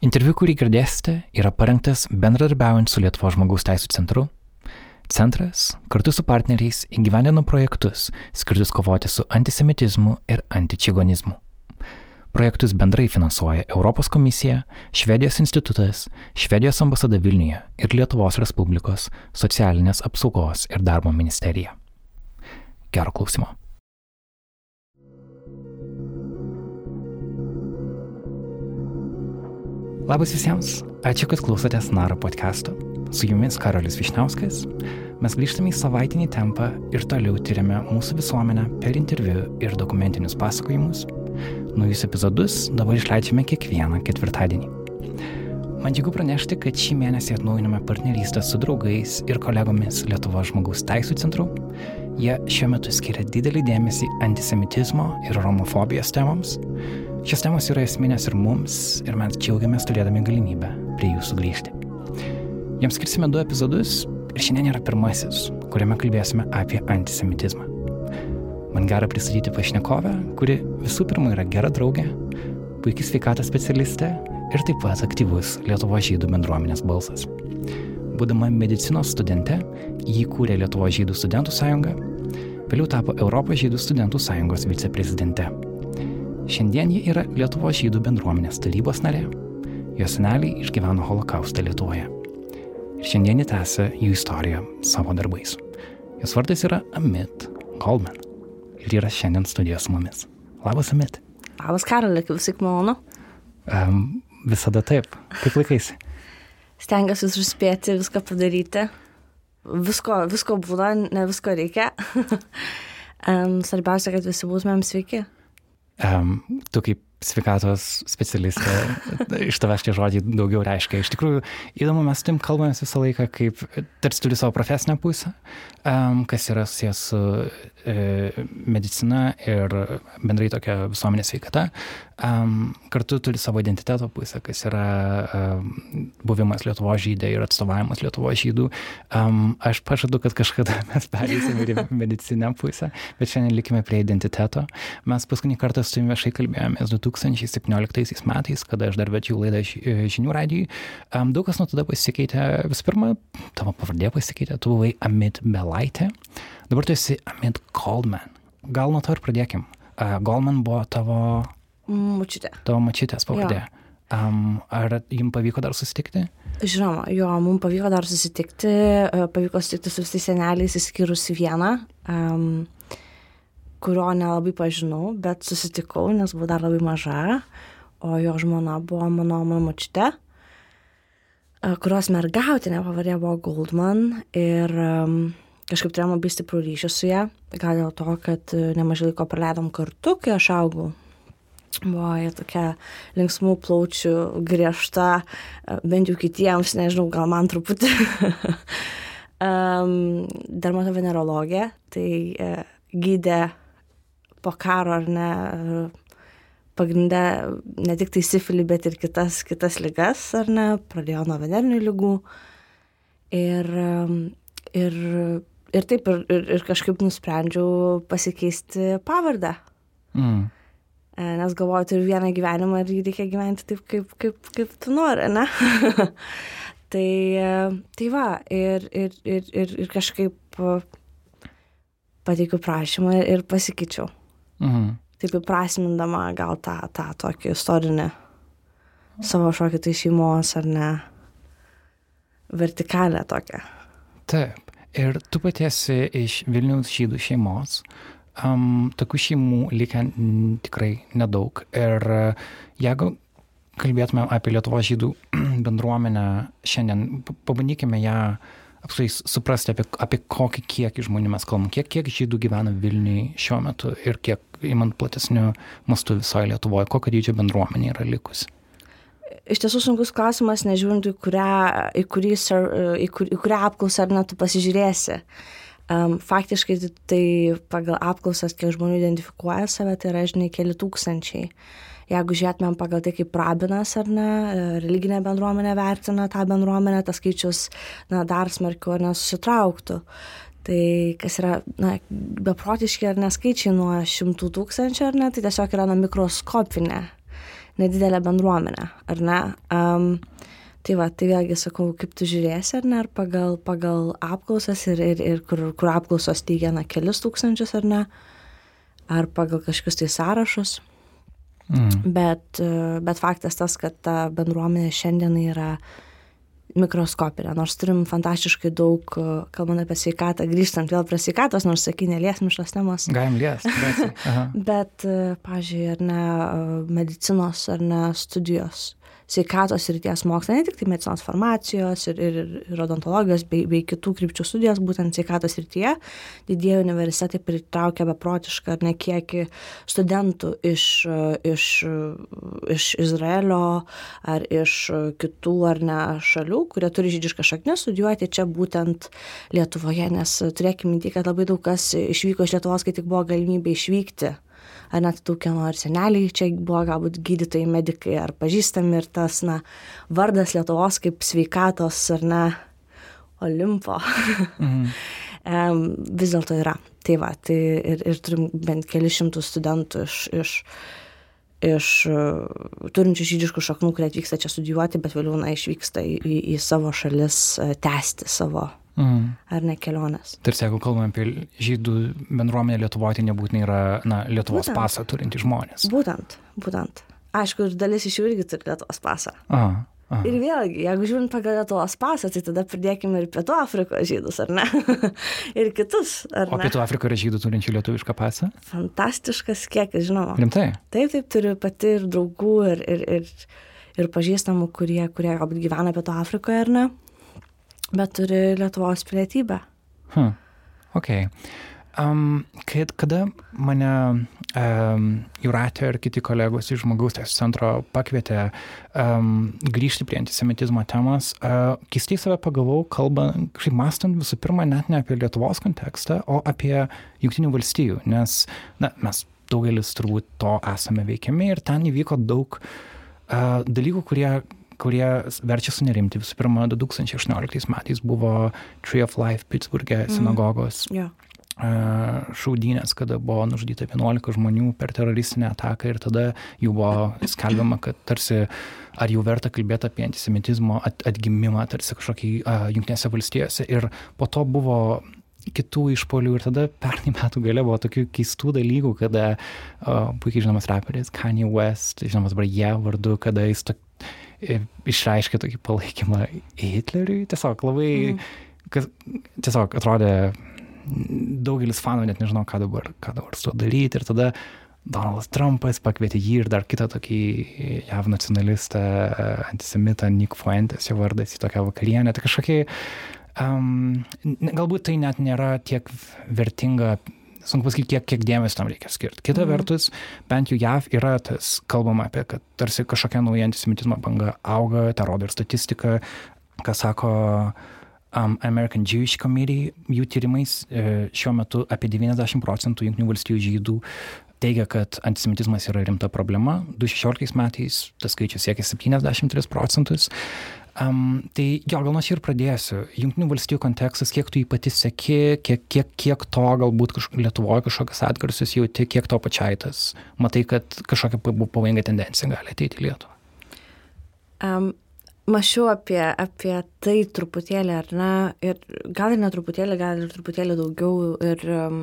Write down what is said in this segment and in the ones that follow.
Interviu, kurį girdėsite, yra parengtas bendradarbiaujant su Lietuvo žmogaus teisų centru. Centras kartu su partneriais įgyvendino projektus skirtus kovoti su antisemitizmu ir antičigonizmu. Projektus bendrai finansuoja Europos komisija, Švedijos institutas, Švedijos ambasada Vilniuje ir Lietuvos Respublikos socialinės apsaugos ir darbo ministerija. Gero klausimo. Labas visiems, ačiū, kad klausotės Naro podcast'o. Su jumis Karolis Višniauskas. Mes grįžtame į savaitinį tempą ir toliau tyriame mūsų visuomenę per interviu ir dokumentinius pasakojimus. Naujus epizodus dabar išleidžiame kiekvieną ketvirtadienį. Man džiugu pranešti, kad šį mėnesį atnaujiname partnerystę su draugais ir kolegomis Lietuvo žmogaus teisų centru. Jie šiuo metu skiria didelį dėmesį antisemitizmo ir homofobijos temams. Šios temos yra esminės ir mums, ir mes džiaugiamės turėdami galimybę prie jų sugrįžti. Jiems skirsime du epizodus ir šiandien yra pirmasis, kuriame kalbėsime apie antisemitizmą. Man gera pristatyti pašnekovę, kuri visų pirma yra gera draugė, puikiai sveikatos specialistė ir taip pat aktyvus Lietuvo žydų bendruomenės balsas. Būdama medicinos studente, jį kūrė Lietuvo žydų studentų sąjunga, vėliau tapo Europos žydų studentų sąjungos viceprezidente. Šiandien ji yra Lietuvo žydų bendruomenės tarybos narė. Jos seneliai išgyveno holokaustą Lietuvoje. Ir šiandien ji tęsia jų istoriją savo darbais. Jos vardas yra Amit Goldman. Ir yra šiandien studijoje su mumis. Labas, Amit. Labas, Karolė, kaip visai malonu. Um, visada taip. Kaip laikaisi? Stengiuosi suspėti viską padaryti. Visko, visko būna, ne visko reikia. um, svarbiausia, kad visi būtumėm sveiki. Um, tu kaip sveikatos specialistė, iš tavęs tie žodžiai daugiau reiškia. Iš tikrųjų, įdomu, mes tim kalbame visą laiką, kaip tarsi turi savo profesinę pusę, um, kas yra susijęs su e, medicina ir bendrai tokia visuomenės sveikata. Um, kartu turi savo identiteto pusę, kas yra um, buvimas Lietuvo žydė ir atstovavimas Lietuvo žydų. Um, aš pažadu, kad kažkada mes perėsime ir medicinę pusę, bet šiandien likime prie identiteto. Mes paskutinį kartą su jumi viešai kalbėjomės 2017 metais, kada aš dar vedžiau laidą žinių radijui. Um, daug kas nuo tada pasikeitė. Visų pirma, tavo pavardė pasikeitė, tu buvai Amit Belaitė, dabar tu esi Amit Goldman. Gal nuo to ir pradėkim. Uh, Goldman buvo tavo Mučiutė. Tavo mačytės pavardė. Um, ar jums pavyko dar susitikti? Žinoma, jo, mums pavyko dar susitikti, pavyko susitikti su visais seneliais, įskyrus vieną, um, kurio nelabai pažinau, bet susitikau, nes buvo dar labai maža, o jo žmona buvo mano mačytė, kurios mergautinė pavardė buvo Goldman ir um, kažkaip turėjom labai stiprų ryšį su ją, gal dėl to, kad nemažai laiko praleidom kartu, kai aš augau buvo jie tokia linksmų plaučių, griežta, bent jau kitiems, nežinau, gal man truputį. um, dermatovenerologė, tai uh, gydė po karo ar ne, pagrindę ne tik tai sifilį, bet ir kitas, kitas ligas, ar ne, pradėjo nuo venerinių lygų. Ir, ir, ir taip, ir, ir, ir kažkaip nusprendžiau pasikeisti pavardę. Mm nes galvoju, turiu vieną gyvenimą ir jį reikia gyventi taip, kaip, kaip, kaip tu nori, ne? tai, tai va, ir, ir, ir, ir, ir kažkaip pateikiu prašymą ir pasikeičiau. Mhm. Taip įprasmindama gal tą, tą tokį istorinį savo šokį tai šeimos ar ne vertikalę tokią. Taip. Ir tu patiesi iš Vilniaus žydų šeimos, um, tokių šeimų likę tikrai nedaug. Ir jeigu kalbėtume apie Lietuvo žydų bendruomenę šiandien, pabandykime ją apsais suprasti, apie, apie kokį kiekį žmonių mes kalbam, kiek, kiek žydų gyvena Vilniui šiuo metu ir kiek, įmant platesnių mastų visoje Lietuvoje, kokio dydžio bendruomenė yra likusi. Iš tiesų sunkus klausimas, nežiūrint, į kurią, į kurį, į kur, į kurią apklausą ar net tu pasižiūrėsi. Uh, Um, faktiškai tai pagal apklausas, kiek žmonių identifikuoja save, tai yra, žinai, keli tūkstančiai. Jeigu žiūrėtumėm pagal tai, kaip rabinas ar ne, religinė bendruomenė vertina tą bendruomenę, tas skaičius na, dar smarkiau ar nesusitrauktų. Tai kas yra na, beprotiški ar neskaičiai nuo šimtų tūkstančių ar ne, tai tiesiog yra na, mikroskopinė nedidelė bendruomenė, ar ne? Um, tai va, tai vėlgi sakau, kaip tu žiūrėsi, ar ne, ar pagal, pagal apklausas ir, ir, ir kur, kur apklausos teigia, na, kelis tūkstančius, ar ne, ar pagal kažkokius tai sąrašus. Mm. Bet, bet faktas tas, kad ta bendruomenė šiandien yra mikroskopinė, nors turim fantastiškai daug, kalbant apie sveikatą, grįžtant vėl prie sveikatos, nors sakai, neliesim šios temos. Galim liesti. bet, pažiūrėjau, ar ne medicinos, ar ne studijos sveikatos srities mokslą, ne tik tai medicinos farmacijos ir, ir, ir odontologijos bei, bei kitų krypčių studijas, būtent sveikatos srityje, didieji universitetai pritraukia beprotišką ar ne kiekį studentų iš, iš, iš Izraelio ar iš kitų ar ne šalių, kurie turi žydišką šaknį studijuoti čia būtent Lietuvoje, nes turėkime minti, kad labai daug kas išvyko iš Lietuvos, kai tik buvo galimybė išvykti ar net tų kieno ar seneliai čia buvo galbūt gydytojai, medikai ar pažįstami ir tas, na, vardas Lietuvos kaip sveikatos ar ne Olimpo. Mhm. vis dėlto yra. Tai va, tai ir, ir turim bent kelius šimtus studentų iš, iš, iš turinčių žydiškų šaknų, kurie atvyksta čia studijuoti, bet vėliau na, išvyksta į, į, į savo šalis tęsti savo mm. ar ne kelionės. Tarsi, jeigu kalbame apie žydų bendruomenę Lietuvoje, tai nebūtinai yra na, Lietuvos būtent. pasą turintys žmonės. Būtent, būtent. Aišku, ir dalis iš jų irgi turi Lietuvos pasą. Aha. Aha. Ir vėlgi, jeigu žiūrint pagal Lietuvos pasą, tai tada pridėkime ir Pietų Afrikos žydus, ar ne? ir kitus. O ne? Pietų Afrikoje yra žydų turinčių lietuvišką pasą? Fantastiškas kiekis, žinoma. Rimtai? Taip, taip, turiu pati ir draugų, ir, ir, ir, ir pažįstamų, kurie, kurie galbūt gyvena Pietų Afrikoje, ar ne? Bet turi Lietuvos pilietybę. Hmm. Ok. Um, kad, kada mane um, Juratė ir kiti kolegos iš žmogaus teisės centro pakvietė um, grįžti prie antisemitizmo temos, uh, keistai save pagavau, kalbant, kažkaip mastant visų pirma net ne apie Lietuvos kontekstą, o apie Junktinių valstijų, nes na, mes daugelis turbūt to esame veikiami ir ten įvyko daug uh, dalykų, kurie kurie verčia sunerimti. Visų pirma, 2018 metais buvo Tree of Life Pittsburghe mhm. sinagogos. Mm. Yeah šaudynės, kada buvo nužudyta 11 žmonių per teroristinę ataką ir tada jau buvo skelbiama, kad tarsi ar jau verta kalbėti apie antisemitizmo at, atgimimą, tarsi kažkokį uh, jungtinėse valstijose. Ir po to buvo kitų išpolių ir tada pernai metų gale buvo tokių keistų dalykų, kada uh, puikiai žinomas raperis Kanye West, žinomas jie vardu, kada jis to, išreiškė tokį palaikymą Hitleriui. Tiesiog labai, mm. kas, tiesiog atrodė, daugelis fanų net nežinau, ką dabar, ką dabar su to daryti. Ir tada Donaldas Trumpas pakvietė jį ir dar kitą tokį jav nacionalistą, antisemitą Nick Fuentes, jo vardas į tokią vakarienę. Tai kažkokie, um, galbūt tai net nėra tiek vertinga sunku pasakyti, kiek, kiek dėmesio tam reikia skirti. Kita mm. vertus, bent jau JAV yra tas kalbama apie, kad tarsi kažkokia nauja antisemitizmo banga auga, tą rodo ir statistika, ką sako um, American Jewish Committee, jų tyrimais e, šiuo metu apie 90 procentų Junktinių valstybių žydų teigia, kad antisemitizmas yra rimta problema. 2016 metais tas skaičius siekia 73 procentus. Um, tai jo, gal nuo čia ir pradėsiu. Junktinių valstybių kontekstas, kiek tu jį pati seki, kiek, kiek, kiek to galbūt kažk Lietuvoje kažkokias atgarsius jauti, kiek to pačiai tas, matai, kad kažkokia pavojinga tendencija gali ateiti į Lietuvą. Um, Mašiau apie, apie tai truputėlį, ar ne, ir gal ir netruputėlį, gal ir truputėlį daugiau, ir um,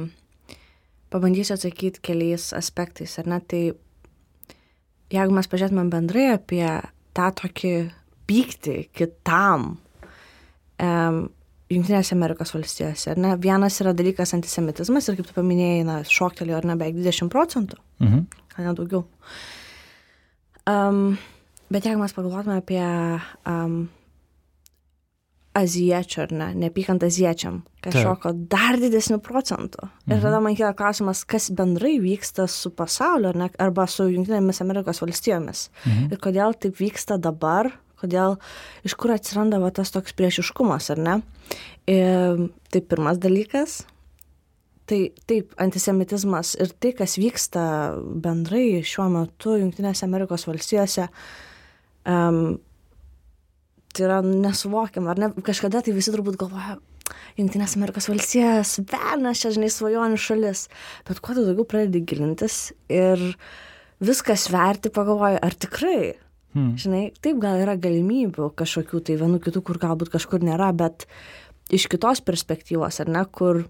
pabandysiu atsakyti keliais aspektais, ar ne, tai jeigu mes pažiūrėtumėm bendrai apie tą tokį pykti kitam um, Junktinėse Amerikos valstijose. Ne? Vienas yra dalykas antisemitizmas ir kaip tu paminėjai, na, šoktelėjo ar ne beveik 20 procentų, mhm. gal net daugiau. Um, bet jeigu mes pagalvotume apie um, aziečių ar ne, nepykant aziečiam, kas Taip. šoko dar didesnių procentų. Mhm. Ir tada man kyla klausimas, kas bendrai vyksta su pasauliu ne, arba su Junktinėmis Amerikos valstijomis. Mhm. Ir kodėl taip vyksta dabar, kodėl, iš kur atsiranda va, tas toks priešiškumas, ar ne? Ir, tai pirmas dalykas. Tai taip, antisemitizmas ir tai, kas vyksta bendrai šiuo metu Junktinėse Amerikos valstijose, um, tai yra nesuvokiama, ar ne? Kažkada tai visi turbūt galvoja, Junktinės Amerikos valstijas, velnas čia, žinai, svajonių šalis. Bet kuo tu daugiau pradedi gilintis ir viską sverti, pagalvoju, ar tikrai. Hmm. Žinai, taip gal yra galimybių kažkokių, tai vienų kitų, kur galbūt kažkur nėra, bet iš kitos perspektyvos, ar ne, kur,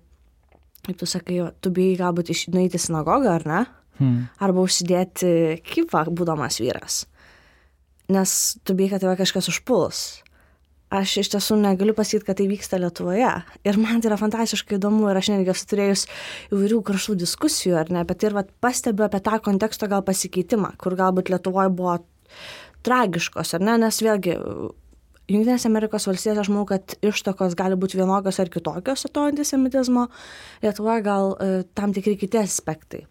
kaip tu sakai, tu bijai galbūt į sinagogą, ar ne, Hmm. arba užsidėti kipą, būdamas vyras. Nes tu bijai, kad tave kažkas užpuls. Aš iš tiesų negaliu pasakyti, kad tai vyksta Lietuvoje. Ir man tai yra fantastiškai įdomu ir aš netgi esu turėjus įvairių karštų diskusijų, ar ne, bet ir vat, pastebiu apie tą konteksto gal pasikeitimą, kur galbūt Lietuvoje buvo tragiškos, ar ne, nes vėlgi Junktinės Amerikos valstijos, aš manau, kad ištakos gali būti vienokios ar kitokios to antisemitizmo, Lietuvoje gal e, tam tikri kiti aspektai.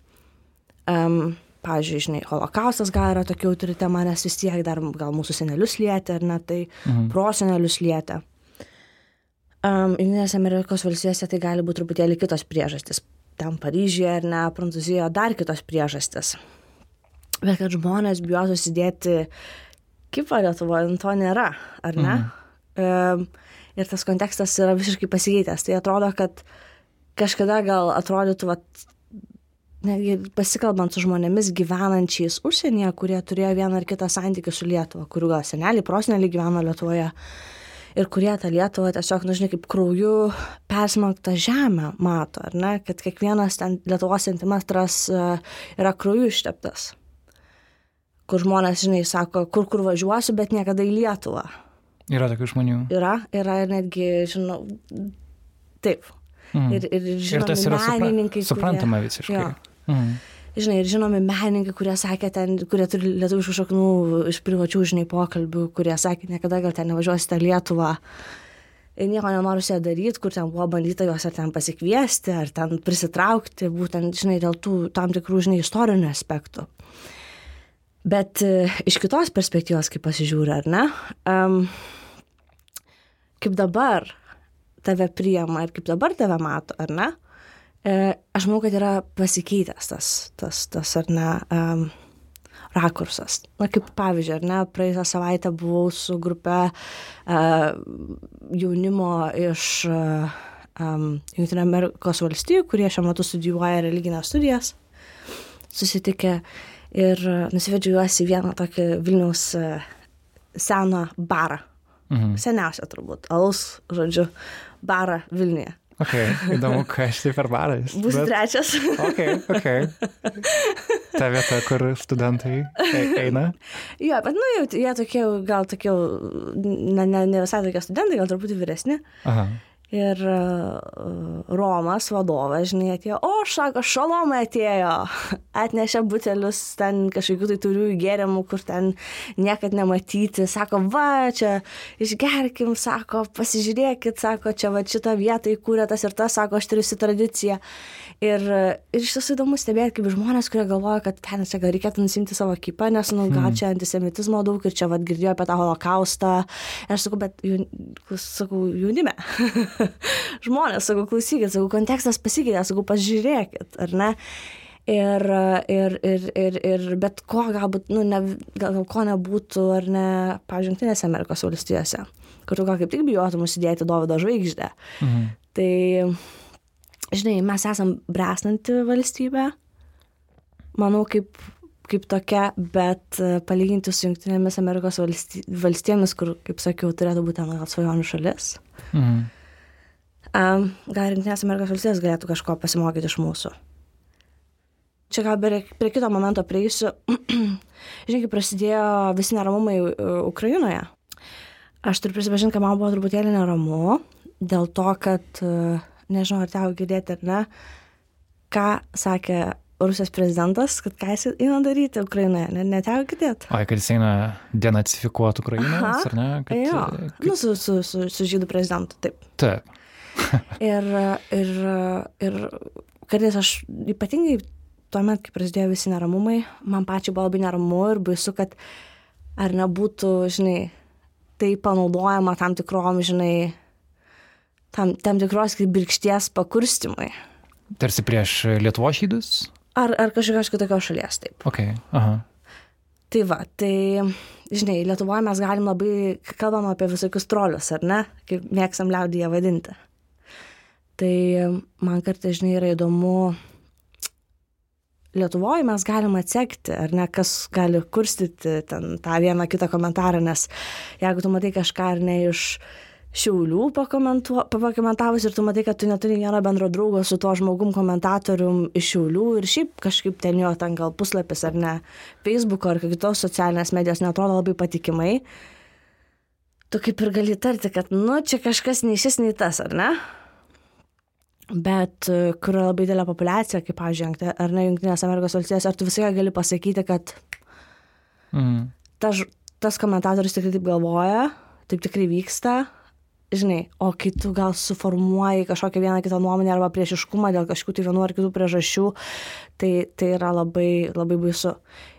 Um, pavyzdžiui, žinai, holokaustas gal yra tokia jautri tema, nes vis tiek dar gal mūsų senelius lietė, ar ne, tai Mhm. prosenelius lietė. Um, Junktinės Amerikos valstijose tai gali būti truputėlį kitos priežastys. Ten Paryžiuje ar ne, Prancūzijoje dar kitos priežastys. Bet kad žmonės bijo susidėti kipą Lietuvoje, nu, to nėra, ar ne? Mhm. Ir tas kontekstas yra visiškai pasikeitęs. Tai atrodo, kad kažkada gal atrodytų, vat, netgi pasikalbant su žmonėmis gyvenančiais užsienyje, kurie turėjo vieną ar kitą santykį su Lietuva, kurių gal seneliai, proseneliai gyveno Lietuvoje. Ir kurie tą Lietuvą tiesiog, na, žinai, kaip krauju persmelktą žemę mato, ar ne, kad kiekvienas ten Lietuvos centimetras e, yra krauju išteptas kur žmonės, žinai, sako, kur kur važiuosiu, bet niekada į Lietuvą. Yra tokių žmonių. Yra, yra ir netgi, žinau, taip. Mhm. Ir, ir Ir žinomi tas yra supra menininkai. suprantama visiškai. Jo. Mhm. Žinai, ir žinomi menininkai, kurie sakė ten, kurie turi lietuviškų šaknų iš privačių, žinai, pokalbių, kurie sakė, niekada gal ten nevažiuosite Lietuvą. Ir nieko nenoriu su ją daryti, kur ten buvo bandyta juos ar ten pasikviesti, ar ten prisitraukti, būtent, žinai, dėl tų tam tikrų, žinai, istorinių aspektų. Bet e, iš kitos perspektyvos, kaip pasižiūri, ar ne, um, kaip dabar tave priema ir kaip dabar tave mato, ar ne, e, aš manau, kad yra pasikeitęs tas, tas, tas ar ne, um, rakursas. Na, kaip pavyzdžiui, ar ne, praeitą savaitę buvau su grupe uh, jaunimo iš uh, um, Junktinio Amerikos valstijų, kurie šiuo metu studijuoja religinės studijas, susitikę ir uh, nusivedžiau juos į vieną tokį Vilniaus uh, seną barą. Mhm. Seniausią turbūt, alaus, žodžiu, barą Vilniuje. Ok, įdomu, kas tai per baras. Bus Bet- trečias. Ok, ok. Ta vieta, kur studentai e- eina. jo, bet, nu, jau, jie tokie, gal tokie, ne, ne, ne visai tokie studentai, gal truputį vyresni. Aha. Ir uh, Romas vadovas, žinai, atėjo, o, sako, šalomai atėjo, atnešė butelius ten kažkokių tai turių gėrimų, kur ten niekad nematyti, sako, va, čia išgerkim, sako, pasižiūrėkit, sako, čia va šitą vietą įkūrė tas ir tas, sako, aš turiu tradiciją. Ir, ir iš tiesų įdomu stebėti, kaip žmonės, kurie galvoja, kad ten čia gal reikėtų nusimti savo kipą, nes, nu, gal čia antisemitizmo daug ir čia vad girdėjo apie tą holokaustą. Ir aš sakau, bet, jaun, sakau, jaunime. žmonės, sakau, klausykit, sakau, kontekstas pasikeitė, sakau, pažiūrėkit, ar ne? Ir, ir, ir, ir, ir bet ko galbūt, nu, ne, gal, ko nebūtų, ar ne, pavyzdžiui, Junktinėse Amerikos valstijose, kur tu gal kaip tik bijotum užsidėti Dovido žvaigždę. Mhm. Tai, žinai, mes esam bresanti valstybė, manau, kaip, kaip tokia, bet palyginti su Junktinėmis Amerikos valsty, valstybėmis, kur, kaip sakiau, turėtų būti ten gal svajonių šalis, Mhm. Um, gal Junktinės Amerikos valstybės galėtų kažko pasimokyti iš mūsų. Čia gal prie, kito momento prieisiu. Žinai, kai prasidėjo visi neramumai e, Ukrainoje, aš turiu prisipažinti, kad man buvo truputėlį neramu dėl to, kad, e, nežinau, ar teko girdėti ar ne, ką sakė Rusijos prezidentas, kad ką jis eina daryti Ukrainoje, ne, neteko girdėti. O, kad jis eina denacifikuoti Ukrainą, ar ne? Kad, Jo, kad, nu, su, su, su, su žydų prezidentu, taip. taip. Ir, ir, ir kartais aš ypatingai tuomet, kai prasidėjo visi neramumai, man pačiai buvo labai neramu ir baisu, kad ar nebūtų, žinai, tai panaudojama tam tikrom, žinai, tam, tam tikros kaip birkšties pakurstimui. Tarsi prieš Lietuvo šydus? Ar, ar kažkokios kitokios šalies taip. Ok, aha. Tai va, tai, žinai, Lietuvoje mes galim labai, kalbam apie visokius trolius, ar ne, kaip mėgstam liaudyje vadinti. Tai man kartais, žinai, yra įdomu Lietuvoje mes galim atsekti, ar ne, kas gali kurstyti ten tą vieną kitą komentarą, nes jeigu tu matai kažką ar ne iš Šiaulių pakomentavus ir tu matai, kad tu neturi vieno bendro draugo su tuo žmogum komentatorium iš Šiaulių ir šiaip kažkaip ten jo ten gal puslapis ar ne, Facebook'o ar kitos socialinės medijos netrodo labai patikimai, tu kaip ir gali tarti, kad, nu, čia kažkas nei šis, nei tas, ar ne? Bet e, kur yra labai didelė populiacija, kaip, pavyzdžiui, ar ne Junktinės Amerikos valstijos, ar tu visai gali pasakyti, kad mm. tas, tas komentatorius tikrai taip galvoja, taip tikrai vyksta, žinai, o kai tu gal suformuoji kažkokią vieną kitą nuomonę arba priešiškumą dėl kažkokių tai vienų ar kitų priežasčių, tai, tai yra labai, labai baisu.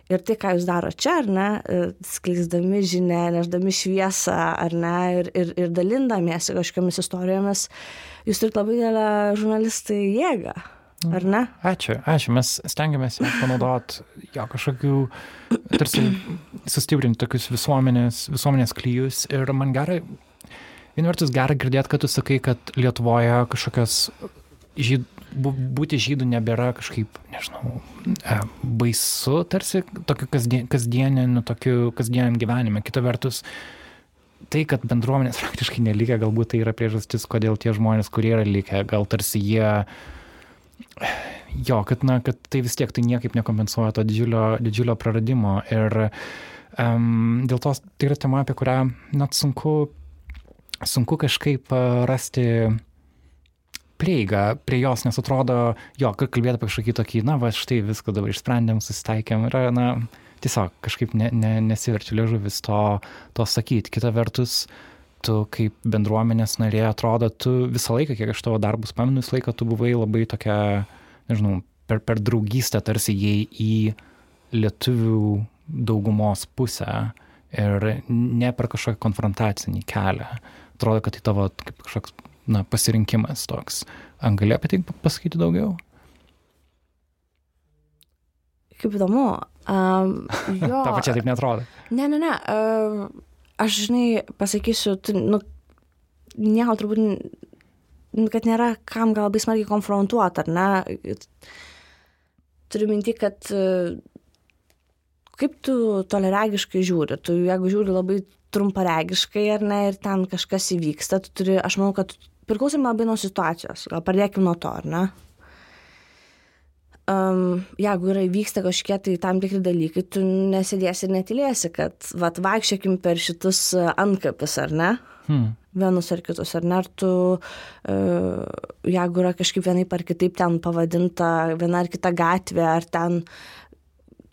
Ir tai, ką jūs daro čia, ar ne, e, skleisdami žinę, neždami šviesą, ar ne, ir, ir, ir dalindamiesi kažkokiamis istorijomis, jūs turite labai didelę žurnalistai jėgą. Ar ne? Ačiū, ačiū. Mes stengiamės panaudoti jo kažkokių, tarsi sustiprinti tokius visuomenės, visuomenės klyjus. Ir man gerai, viena vertus gerai girdėti, kad tu sakai, kad Lietuvoje kažkokios žydų būti žydu nebėra kažkaip, nežinau, e, baisu, tarsi tokiu kasdien, kasdieniu, tokiu kasdieniam gyvenime. Kita vertus, tai, kad bendruomenės praktiškai nelikę, galbūt tai yra priežastis, kodėl tie žmonės, kurie yra likę, gal tarsi jie, jo, kad, na, kad tai vis tiek tai niekaip nekompensuoja to didžiulio, didžiulio praradimo. Ir um, dėl to tai yra tema, apie kurią net sunku, sunku kažkaip rasti prieigą prie jos, nes atrodo, jo, kalbėti apie kažkokį tokį, na, va, štai viską dabar išsprendėm, susitaikėm, yra, na, tiesiog kažkaip ne, ne, nesiverčiu liežuvis to, to sakyti. Kita vertus, tu kaip bendruomenės narė atrodo, tu visą laiką, kiek aš tavo darbus pamenu, visą laiką tu buvai labai tokia, nežinau, per, per draugystę tarsi jai į lietuvių daugumos pusę ir ne per kažkokį konfrontacinį kelią. Atrodo, kad tai tavo kaip kažkoks na, pasirinkimas toks. Ar gali apie tai pasakyti daugiau? Kaip įdomu. Um, jo. Ta pačia taip netrodo. Ne, ne, ne. Uh, aš, žinai, pasakysiu, tu, nu, nieko turbūt, nu, kad nėra kam gal labai smarkiai konfrontuoti, ar ne? Turiu minti, kad uh, kaip tu toleregiškai žiūri, tu jeigu žiūri labai trumparegiškai ar ne ir ten kažkas įvyksta, tu turi, aš manau, kad priklausomai labai nuo situacijos, gal pradėkim nuo to, ar ne? Um, jeigu yra įvyksta kažkiek tai tam tikri dalykai, tu nesėdėsi ir netilėsi, kad vat, vaikščiokim per šitus antkapis, ar ne? Hmm. Vienus ar kitus, ar ne? Ar tu, uh, jeigu yra kažkaip vienaip ar kitaip ten pavadinta viena ar kita gatvė, ar ten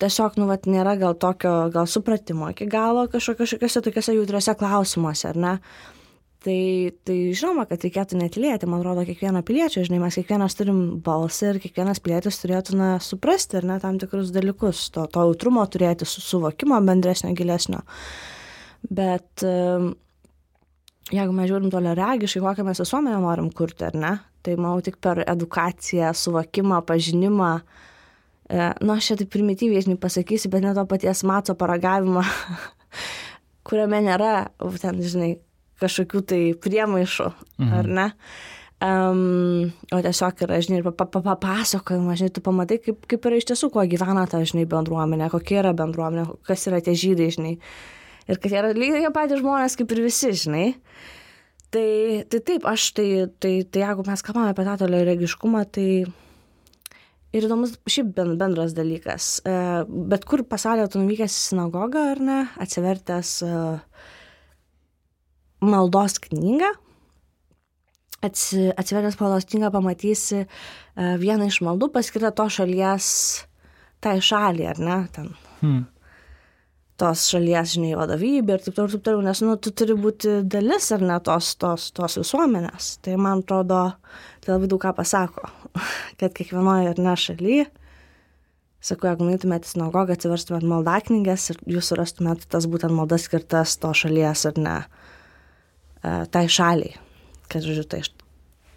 tiesiog, nu, vat, nėra gal tokio, gal supratimo iki galo kažkokiuose tokiuose jautriuose klausimuose, ar ne? tai tai žinoma kad reikėtų netylėti. Man atrodo kiekvieno piliečio žinai mes kiekvienas turim balsą ir kiekvienas pilietis turėtų na suprasti ar ne tam tikrus dalykus. To to jautrumo turėti su suvokimo bendresnio gilesnio. Bet jeigu mes žiūrim toliaregiškai kokią mes visuomenę norim kurti ar ne tai manau tik per edukaciją suvokimą pažinimą e, nu aš čia taip primityviai žinai pasakysiu bet ne to paties maco paragavimą kuriame nėra ten žinai kažkokių tai priemaišų, mhm. ar ne? Um, o tiesiog yra, žinai, papasakojama, žinai, tu pamatai, kaip, kaip yra iš tiesų, kuo gyvena ta, žinai, bendruomenė, kokia yra bendruomenė, kas yra tie žydai, žinai. Ir kad jie yra lygiai patys žmonės kaip ir visi, žinai. Tai, tai taip, aš tai, tai, tai jeigu mes kalbame apie tą toliaregiškumą, tai ir įdomus šiaip bendras dalykas. E, bet kur pasaulyje tu nuvykęs į sinagogą, ar ne, atsivertęs uh, maldos knygą. Atsi, atsiveręs maldos knygą pamatysi e, vieną iš maldų paskirtą to šalies, tai šaliai, ar ne, ten. Hmm. Tos šalies, žinai, vadovybė ir taip toliau, taip toliau, nes, nu, tu turi būti dalis ar ne tos, tos, tos visuomenės. Tai man atrodo, tai labai daug ką pasako, kad kiekvienoje ar ne šalyje, sakau, jeigu nueitumėte į sinagogą, atsiverstumėt maldaknygės ir jūs surastumėt tas būtent maldas skirtas to šalies ar ne tai šaliai, kad, žodžiu, tai,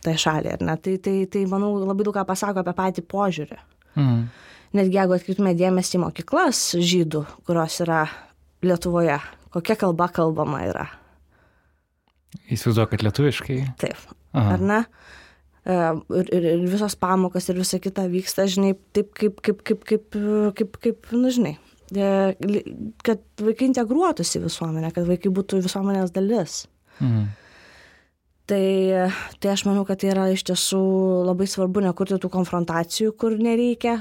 tai šaliai, ar ne? Tai, tai, tai, manau, labai daug ką pasako apie patį požiūrį. Mm. Netgi jeigu atkreiptume dėmesį į mokyklas žydų, kurios yra Lietuvoje, kokia kalba kalbama yra. Įsivaizduoju, kad lietuviškai. Taip. Aha. Ar ne? ir, ir, ir visos pamokas ir visa kita vyksta, žinai, taip kaip, kaip, kaip, kaip, kaip, kaip nu, žinai, e, kad vaikai integruotųsi į visuomenę, kad vaikai būtų visuomenės dalis. Mhm. Tai, tai aš manau, kad tai yra iš tiesų labai svarbu nekurti tų konfrontacijų, kur nereikia,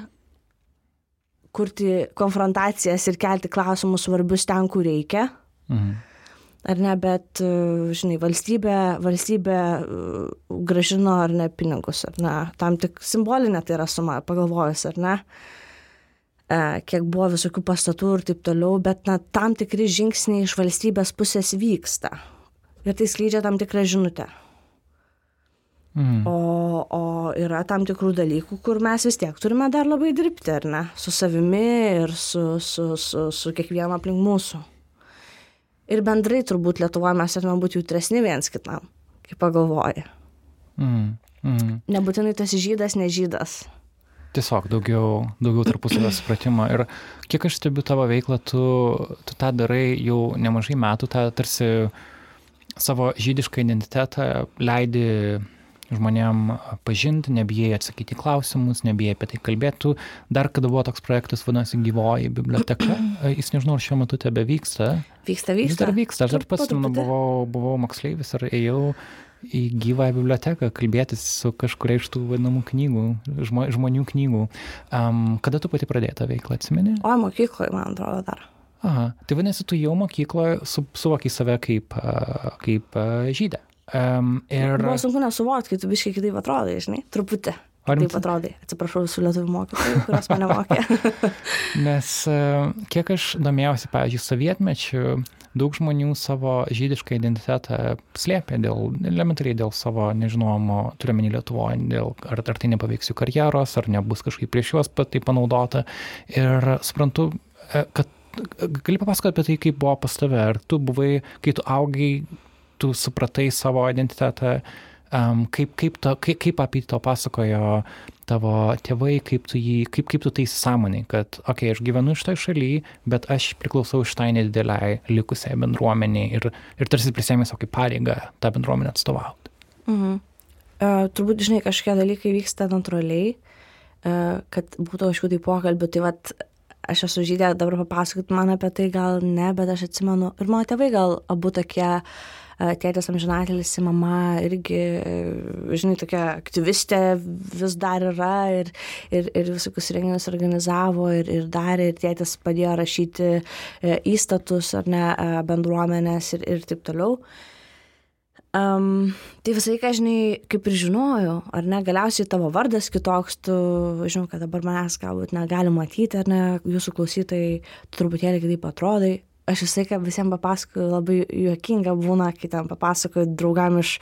kurti konfrontacijas ir kelti klausimus svarbius ten, kur reikia. Mhm. Ar ne, bet, žinai, valstybė, valstybė gražino ar ne pinigus, ar ne, tam tik simbolinė tai yra suma, pagalvojus, ar ne, e, kiek buvo visokių pastatų ir taip toliau, bet na, tam tikri žingsniai iš valstybės pusės vyksta. Ir tai skleidžia tam tikrą žinutę. Mm. O, o yra tam tikrų dalykų, kur mes vis tiek turime dar labai dirbti, ar ne? Su savimi ir su, su, su, su kiekvienu aplink mūsų. Ir bendrai turbūt Lietuvoje mes turime būti jautresni viens kitam, kaip pagalvoja. Mm. Mm. Nebūtinai tas žydas, nežydas. Tiesiog daugiau, daugiau tarpusavio supratimo. Ir kiek aš stebiu tavo veiklą, tu, tu tą darai jau nemažai metų, tą tarsi savo žydišką identitetą leidi žmonėm pažinti, nebijai atsakyti klausimus, nebijai apie tai kalbėti. Dar kada buvo toks projektas, vadinasi, gyvoji biblioteka, jis nežinau, ar šiuo metu tebe vyksta. Vyksta, vyksta. Jis dar vyksta, aš dar pats nu, buvau, buvau moksleivis ir ėjau į gyvąją biblioteką kalbėtis su kažkuria iš tų vadinamų knygų, žmo, žmonių knygų. Um, kada tu pati pradėjai tą veiklą, atsimeni? O, mokykloje, man atrodo, dar. Aha, tai vadinasi, tu jau mokykloje su, suvokai save kaip, kaip žydę. Um, ir... Buvo sunku nesuvokti, kai tu biškai kitaip atrodai, žinai, truputį. Ar taip atrodai? Atsiprašau visų lietuvių mokytojų, kurios mane mokė. Nes kiek aš domėjausi, pavyzdžiui, sovietmečių, daug žmonių savo žydišką identitetą slėpė dėl, elementariai dėl savo nežinomo, turiuomenį Lietuvoje, dėl ar, ar tai nepaveiks jų karjeros, ar nebus kažkaip prieš juos pat tai panaudota. Ir suprantu, e, kad gali papasakoti apie tai, kaip buvo pas tave, ar tu buvai, kai tu augai, tu supratai savo identitetą, um, kaip, kaip, to, kaip, kaip apie to pasakojo tavo tėvai, kaip tu, jį, kaip, kaip tu tai sąmonai, kad, okei, okay, aš gyvenu iš toj šaly, bet aš priklausau šitai nedideliai likusiai bendruomeniai ir, ir tarsi prisėmė savo kaip pareigą tą bendruomenę atstovauti. Mhm. Uh, turbūt, žinai, kažkokie dalykai vyksta natūraliai, uh, kad būtų kažkokių tai pokalbių, tai vad aš esu žydė, dabar papasakot man apie tai gal ne, bet aš atsimenu, ir mano tėvai gal abu tokie uh, tėtės amžinatelis, mama irgi, žinai, tokia aktyvistė vis dar yra ir, ir, ir visokius renginius organizavo ir, ir darė, ir tėtis padėjo rašyti e, įstatus ar ne bendruomenės ir, ir taip toliau. Um, tai visą laiką, žinai, kaip ir žinojau, ar ne, galiausiai tavo vardas kitoks, tu, žinau, kad dabar manęs galbūt negali matyti, ar ne, jūsų klausytojai truputėlį kitaip atrodai, aš visą laiką visiems papasakoju, labai juokinga būna, kai ten papasakoju draugam iš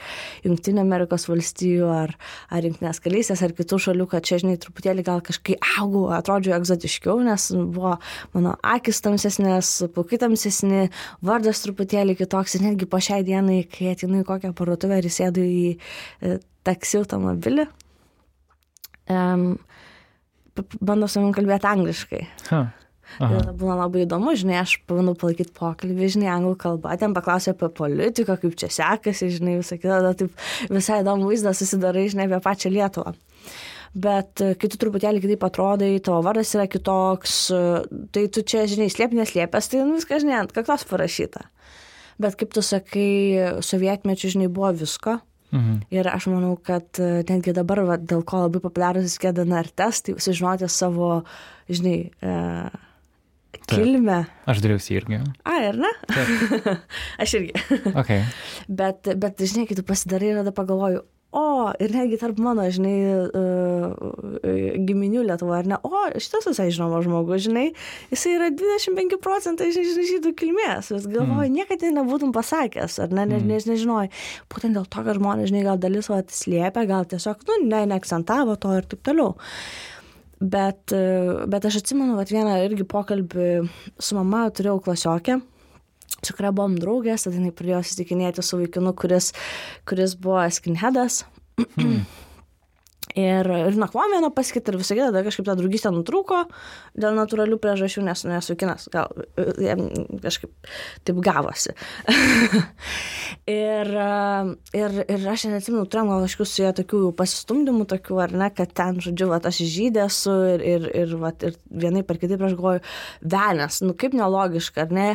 Junktinio Amerikos valstijų ar, ar Junktinės kalystės ar kitų šalių, kad čia, žinai, truputėlį gal kažkaip augau, atrodžiau egzotiškiau, nes buvo mano akis tamsesnės, plaukai tamsesni, vardas truputėlį kitoks ir netgi po šiai dienai, kai atinu į kokią parduotuvę ir sėdu į e, taksi automobilį, um, bando su manim kalbėti angliškai. Huh. Aha. Ir būna labai įdomu, žinai, aš pabandau palaikyti pokalbį, žinai, anglų kalbą, ten paklausė apie politiką, kaip čia sekasi, žinai, visą kitą, tada taip visai įdomu vaizdą susidarai, žinai, apie pačią Lietuvą. Bet e, kai tu truputėlį kitaip atrodai, tavo vardas yra kitoks, e, tai tu čia, žinai, slėp neslėpęs, tai nu, viskas, žinai, ant kaktos parašyta. Bet kaip tu sakai, sovietmečių, žinai, buvo visko. Mhm. Ir aš manau, kad e, netgi dabar, va, dėl ko labai populiarus skėdana ar testai, sužinoti savo, žinai, e, kilmę. Aš dariausi irgi. A, ir ne? aš irgi. okay. bet, bet, žinai, kai tu pasidarai ir tada pagalvoju, o, ir netgi tarp mano, žinai, uh, giminių Lietuvoje, ar ne, o, šitas visai žinomas žmogus, žinai, jisai yra 25 procentai, žinai, žydų kilmės, vis galvoju, mm. niekada nebūtum pasakęs, ar ne, ne, mm. nes nežinojai, būtent dėl to, kad žmonės, žinai, gal dalis va slėpia, gal tiesiog, nu, ne, neakcentavo to ir taip toliau. Bet, bet aš atsimenu, kad vieną irgi pokalbį su mama turėjau klasiokę, su kuria buvom draugės, tada jinai pradėjo susitikinėti su vaikinu, kuris, kuris buvo skinheadas. Hmm. Ir, ir nakvojom vieno pasikit ir visą kitą, tada kažkaip ta draugystė nutrūko dėl natūralių priežasčių, nes nesu kinas, gal jam kažkaip taip gavosi. Ir, ir, ir aš neatsimenu, turėjom gal kažkokių su juo tokių pasistumdymų, tokių ar ne, kad ten, žodžiu, va, aš žydė esu ir, ir, ir, va, ir vienai per kitaip aš galvoju, velnės, nu kaip nelogiška, ar ne?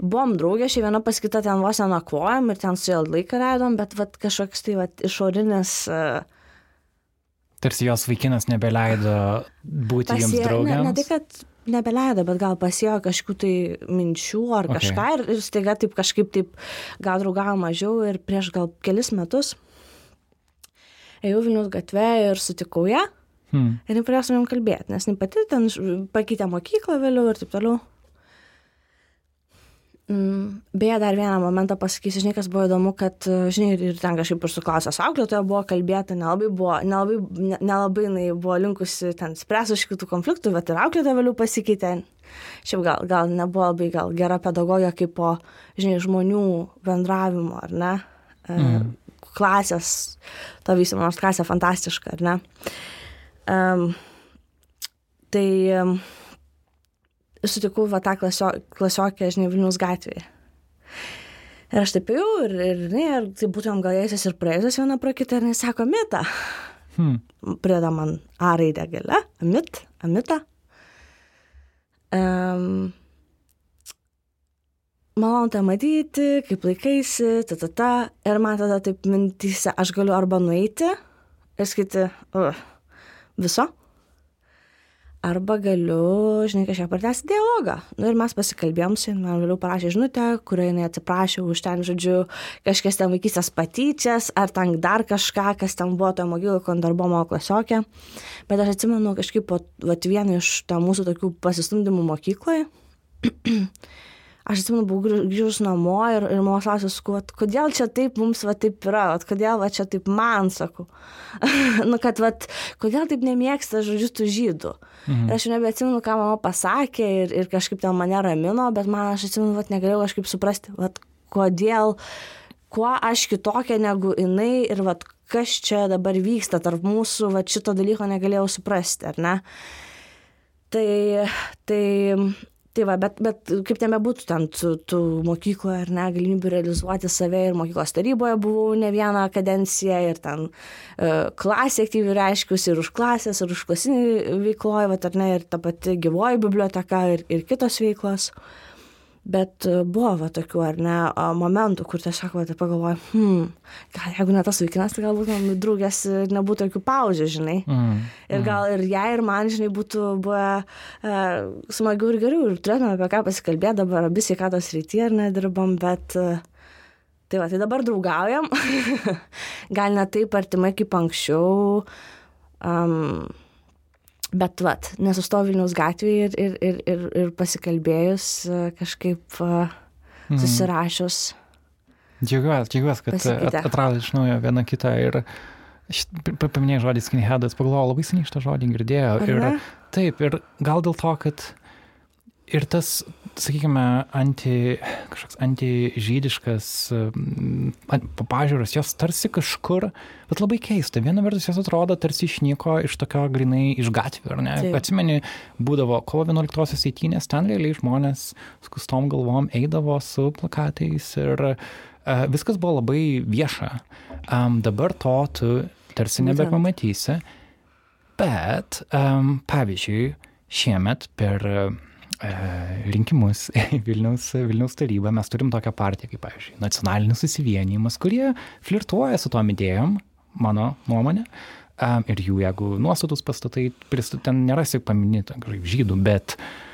Buvom draugė, šį vieną pas kitą ten vos nenakvojom ir ten su juo laiką leidom, bet va, kažkoks tai va, išorinis... Uh, Tarsi jos vaikinas nebeleido būti jums draugėms. Ne, ne tai, kad nebeleido, bet gal pasėjo kažkokių tai minčių ar okay. kažką ir, ir staiga taip kažkaip taip gal draugavo mažiau ir prieš gal kelis metus ėjau Vilnius gatve ir sutikau ją hmm. ir jin pradėjo su manim kalbėti, nes pati ten pakeitė mokyklą vėliau ir taip toliau. Mm, beje, dar vieną momentą pasakysiu, žinai, kas buvo įdomu, kad, žinai, ir ten kažkaip ir su klasės auklėtoja buvo kalbėta, nelabai buvo, nelabai, nelabai jinai buvo linkusi ten spręsti iš kitų konfliktų, bet ir auklėtoja vėliau pasikeitė. Šiaip gal, gal nebuvo labai gal gera pedagogija kaip po, žinai, žmonių bendravimo, ar ne? Mm. Klasės, to vystymo, nors klasė fantastiška, ar ne? Um, tai um, sutikau va tą klasio, klasiokę, žinai, Vilnius gatvėje. Ir aš taip jau, ir, ir, ne, ir tai būtumėm gal ėjusios ir praėjusios viena pro kitą, ir jis sako, mita. Hmm. Prideda man A raidę gale, amit, amita. Um, malonu tą matyti, kaip laikaisi, ta, ta, ta. Ir man tada taip mintyse, aš galiu arba nueiti ir skaiti, uh, viso, arba galiu, žinai, kažkiek pratęsti dialogą. Nu, ir mes pasikalbėjom su jais, man vėliau parašė žinutę, kurioje jinai atsiprašė už ten, žodžiu, kažkas ten vaikystės patyčias, ar ten dar kažką, kas ten buvo toje mokykloje, kai dar buvo mano klasiokė. Bet aš atsimenu kažkaip po vat, vieną iš tą mūsų tokių pasistumdymų mokykloje. aš atsimenu, buvau grįžus namo ir, ir mano klausė, sakau, kodėl čia taip mums va taip yra, vat, kodėl va čia taip man, sakau. nu, kad va, kodėl taip nemėgsta, žodžiu, tų žydų. Mhm. Ir aš nebeatsimenu, ką mama pasakė ir, ir kažkaip ten mane ramino, bet man aš atsimenu, va, negalėjau kažkaip suprasti, va, kodėl, kuo aš kitokia negu jinai ir va, kas čia dabar vyksta tarp mūsų, va, šito dalyko negalėjau suprasti, ar ne? Tai, tai tai va bet bet kaip ten bebūtų ten tų tų mokykloje ar ne galimybių realizuoti save ir mokyklos taryboje buvau ne vieną kadenciją ir ten e, klasėj aktyviai reiškiausi ir už klasės ir užklasinėj veikloj vat ar ne ir ta pati gyvoji biblioteka ir ir kitos veiklos bet e, buvo va tokių ar ne momentų kur tiesiog va taip pagalvoju hm gal jeigu ne tas vaikinas tai galbūt man draugės nebūtų tokių pauzių žinai mm. ir mm. gal ir jai ir man žinai būtų buvę uh, smagiau ir geriau ir turėtume apie ką pasikalbėti dabar abi sveikatos srity ar nedirbam bet uh, tai va tai dabar draugaujam gal ne taip artimai kaip anksčiau um, bet vat nesustojau vilniaus gatvėje ir ir ir ir ir pasikalbėjus kažkaip mhm. susirašius. Džiaugiuosi džiaugiuosi kad at, atradai iš naujo vieną kitą ir paminėjai žodį skinheadas pagalvojau labai seniai šitą žodį girdėjau ir taip ir gal dėl to kad ir tas sakykime, anti, kažkoks antižydiškas pažiūros, jos tarsi kažkur, bet labai keista. Viena vertus jos atrodo tarsi išnyko iš tokio grinai iš gatvių, ar ne? Taip. Atsimeni, būdavo kovo 11-osios eitynės, ten realiai žmonės su kustom galvom eidavo su plakatais ir uh, viskas buvo labai vieša. Um, dabar to tu tarsi nebepamatysi. Bet, um, pavyzdžiui, šiemet per uh, rinkimus į Vilniaus, Vilniaus tarybą mes turim tokią partiją kaip, pavyzdžiui, nacionalinis susivienijimas, kurie flirtuoja su tom idėjom, mano nuomonė. Ir jų, jeigu nuostatus pastatai, ten nėra tik paminėta žydų, bet uh,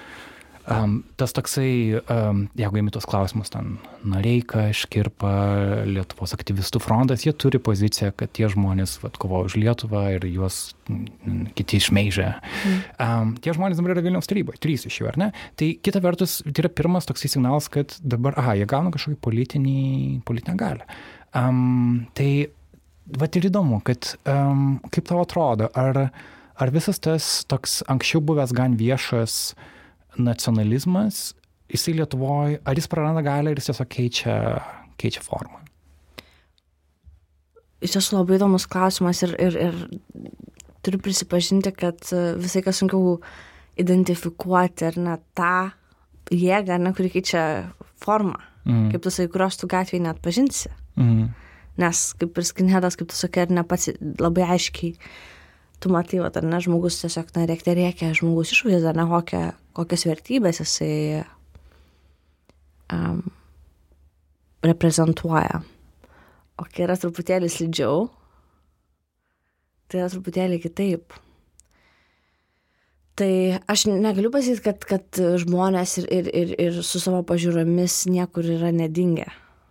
Um, tas toksai, um, jeigu įmi tos klausimus, ten Nareika, Škirpa, Lietuvos aktyvistų frontas, jie turi poziciją, kad tie žmonės vat, kovoja už Lietuvą ir juos m, kiti išmeižia. Mm. Um, tie žmonės dabar yra Vilniaus taryboje, trys iš jų, ar ne? Tai kita vertus, tai yra pirmas toksai signalas, kad dabar, aha, jie gauna kažkokį politinį, politinę galę. Um, tai, va ir įdomu, kad um, kaip tau atrodo, ar, ar visas tas toks anksčiau buvęs gan viešas, uh, nacionalizmas, jisai Lietuvoje, ar jis praranda galę ir jis tiesiog keičia, keičia formą? Iš tiesų labai įdomus klausimas ir, ir, ir turiu prisipažinti, kad visai kas sunkiau identifikuoti ar ne tą jėgą, ne, kuri keičia formą. Mm. Kaip tu sakai, kurios tu gatvėje net pažinsi. Mhm. Nes kaip ir skinhedas, kaip tu sakai, ar ne pats labai aiškiai, tu matai, va, ar ne, žmogus tiesiog, na, rėkte rėkia, žmogus išvaizda, ne, kokia, kokias vertybės jisai um, reprezentuoja. O kai yra truputėlį slidžiau, tai yra truputėlį kitaip. Tai aš negaliu pasakyti, kad, kad žmonės ir, ir, ir, ir su savo pažiūromis niekur yra nedingę.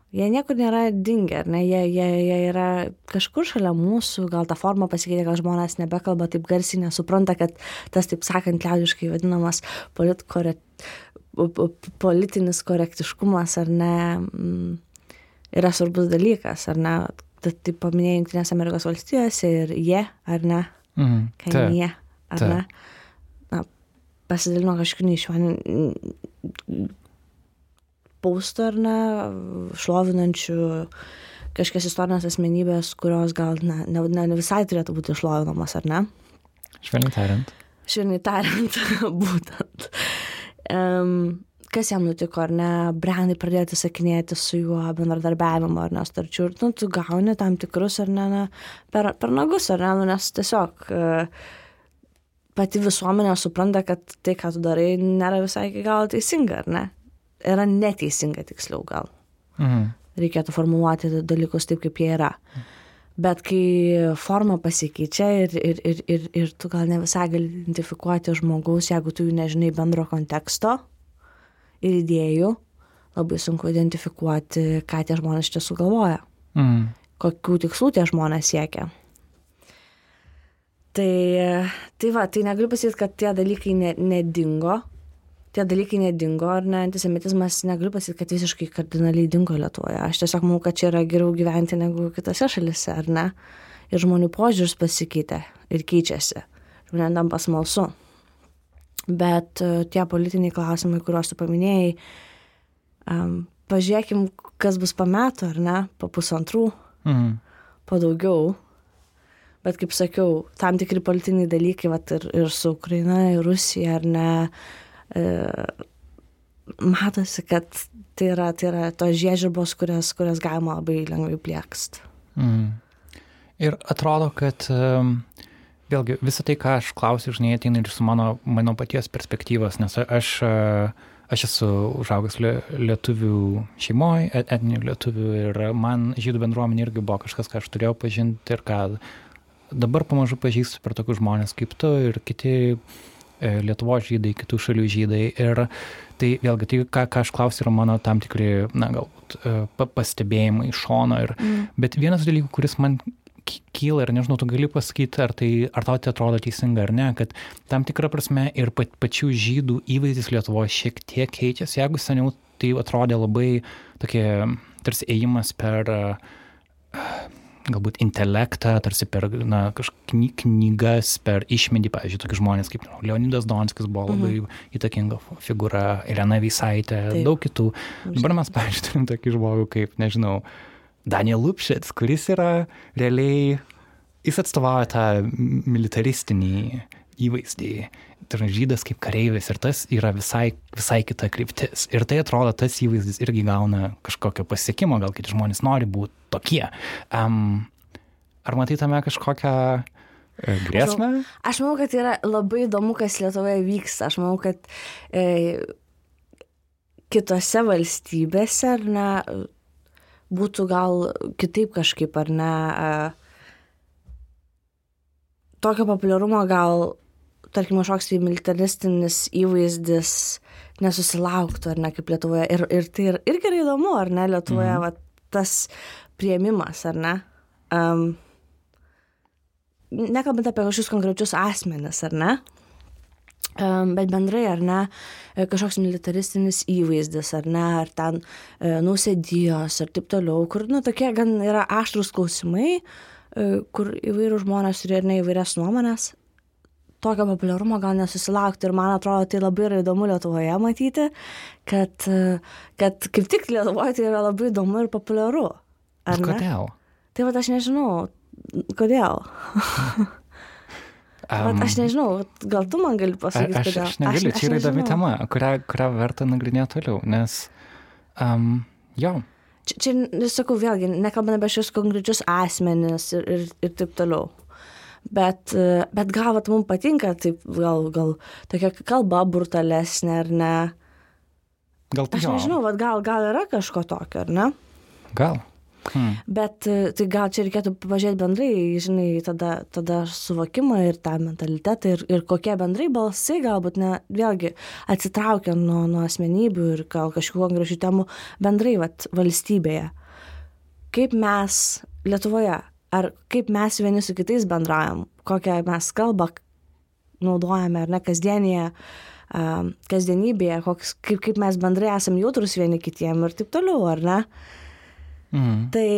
Jie niekur nėra dingę, ne? Jie, jie, jie yra kažkur šalia mūsų, gal ta forma pasikeitė, gal žmonės nebekalba taip garsiai, nesupranta, kad tas, taip sakant, liaudiškai vadinamas politkore, politinis korektiškumas ar ne mm, yra svarbus dalykas, ar ne? Tai taip paminėjai Junktinės Amerikos valstijose ir jie, ar ne? Kai Taip. jie, ar taip. ne? Na, pasidalino kažkokiu neišmaniu paustų ar ne, šlovinančių kažkokias istorinės asmenybės, kurios gal ne, ne, ne visai turėtų būti šlovinamas, ar ne? Švelniai tariant. Švelniai tariant, būtent. Um, kas jam nutiko, ar ne, brandai pradėti sakinėti su juo bendradarbiavimo ar nestarčių ir nu, tu gauni tam tikrus ar ne, na, per, per nagus, ar ne, nu, nes tiesiog uh, pati visuomenė supranta, kad tai, ką tu darai, nėra visai iki galo teisinga, ar ne? Yra neteisinga tiksliau gal. Mhm. Reikėtų formuluoti dalykus taip, kaip jie yra. Bet kai forma pasikeičia ir, ir, ir, ir, ir tu gal ne visai gali identifikuoti žmogaus, jeigu tu jų nežinai bendro konteksto ir idėjų, labai sunku identifikuoti, ką tie žmonės čia sugalvoja, Mhm. kokių tikslų tie žmonės siekia. Tai, tai va, tai negaliu pasakyti, kad tie dalykai ne, nedingo. Tie dalykai nedingo, ar ne, antisemitizmas, negaliu pasakyti, kad visiškai kardinaliai dingo Lietuvoje. Aš tiesiog manau, kad čia yra geriau gyventi negu kitose šalise, ar ne? Ir žmonių požiūris pasikeitė ir keičiasi. Žmonėms tampa smalsu. Bet e, tie politiniai klausimai, kuriuos tu paminėjai, um, pažiūrėkim, kas bus po metų, ar ne, po pusantrų, Mhm. po daugiau. Bet kaip sakiau, tam tikri politiniai dalykai, vat, ir, ir su Ukraina, ir Rusija, ar ne, e, matosi, kad tai yra, tai yra tos žiežirbos, kurias, kurias galima labai lengvai pliekst. Mhm. Ir atrodo, kad vėlgi visą tai, ką aš klausiu, žinai, ateina ir su mano, mano paties perspektyvos, nes aš, e, aš esu užaugęs lie- lietuvių šeimoje, etninių lietuvių ir man žydų bendruomenė irgi buvo kažkas, ką aš turėjau pažinti ir ką dabar pamažu pažįstu per tokius žmonės kaip tu ir kiti e, Lietuvos žydai, kitų šalių žydai. Ir tai vėlgi, tai ką, ką aš klausiu, yra mano tam tikri, na, galbūt e, pa- pastebėjimai iš šono. Ir, Mm. Bet vienas dalykų, kuris man ky- kyla ir nežinau, tu gali pasakyti, ar, tai, ar tau tai atrodo teisinga ar ne, kad tam tikrą prasme ir pat, pačių žydų įvaizdis Lietuvoje šiek tiek keičiasi. Jeigu seniau tai atrodė labai tokie, tarsi ėjimas per uh, galbūt intelektą, tarsi per na, kažkny, knygas, per išmintį, pavyzdžiui, tokie žmonės kaip Leonidas Donskis buvo labai mhm. įtakinga figūra, Irena Vysaitė, Taip. daug kitų. Dabar mes, pavyzdžiui, turim tokį žmogų kaip, nežinau, Daniel Lupšits, kuris yra realiai, jis atstovauja tą militaristinį įvaizdį. Tai žydas kaip kareivis ir tas yra visai, visai kita kryptis. Ir tai atrodo, tas įvaizdis irgi gauna kažkokio pasiekimo, gal kiti žmonės nori būti tokie. Um, ar matai tame kažkokią e, grėsmę? Aš manau, kad yra labai įdomu, kas Lietuvoje vyksta. Aš manau, kad e, kitose valstybėse, ar ne, būtų gal kitaip kažkaip, ar ne, e, tokio populiarumo gal, tarkim, kažkoks militaristinis įvaizdis nesusilauktų, ar ne, kaip Lietuvoje. Ir, ir tai ir, irgi yra įdomu, ar ne, Lietuvoje mhm. va, tas prieimimas, ar ne. Um, nekalbant apie kažkokius konkrečius asmenis, ar ne, um, bet bendrai, ar ne, kažkoks militaristinis įvaizdis, ar ne, ar ten e, nausėdijos ir taip toliau, kur, nu, tokie gan yra aštrus klausimai, e, kur įvairių žmonės turi ir ne įvairias nuomonės, tokio populiarumo gal nesusilaukti ir man atrodo tai labai yra įdomu Lietuvoje matyti, kad, kad kaip tik Lietuvoje tai yra labai įdomu ir populiaru. Ar ne? Kodėl? Tai va aš nežinau, kodėl. Um, aš nežinau, gal tu man gali pasakyti, Aš, kodėl. aš negaliu, čia yra įdomi tema, kurią, kurią verta nagrinėti toliau, nes, um, jo, čia, čia sakau vėlgi, nekalbame apie šios konkrečius asmenis ir, ir, ir taip toliau. Bet, bet gal vat, mums patinka, taip gal, gal tokia kalba brutalesnė ar ne. Gal tai Aš nežinau, vat, gal, gal yra kažko tokio, ar ne? Gal. Hmm. Bet e, tai gal čia reikėtų pažiūrėti bendrai, žinai, tada, tada suvokimą ir tą mentalitetą ir, ir kokie bendrai balsai galbūt, ne, vėlgi, atsitraukia nuo, nuo asmenybių ir gal kažkokių konkrečių temų bendrai vat, valstybėje. Kaip mes Lietuvoje, ar kaip mes vieni su kitais bendraujam, kokią mes kalbą naudojame ar ne kasdienėje, kasdienybėje, koks, kaip, kaip mes bendrai esame jautrus vieni kitiem ir taip toliau, ar ne? Mm. Tai,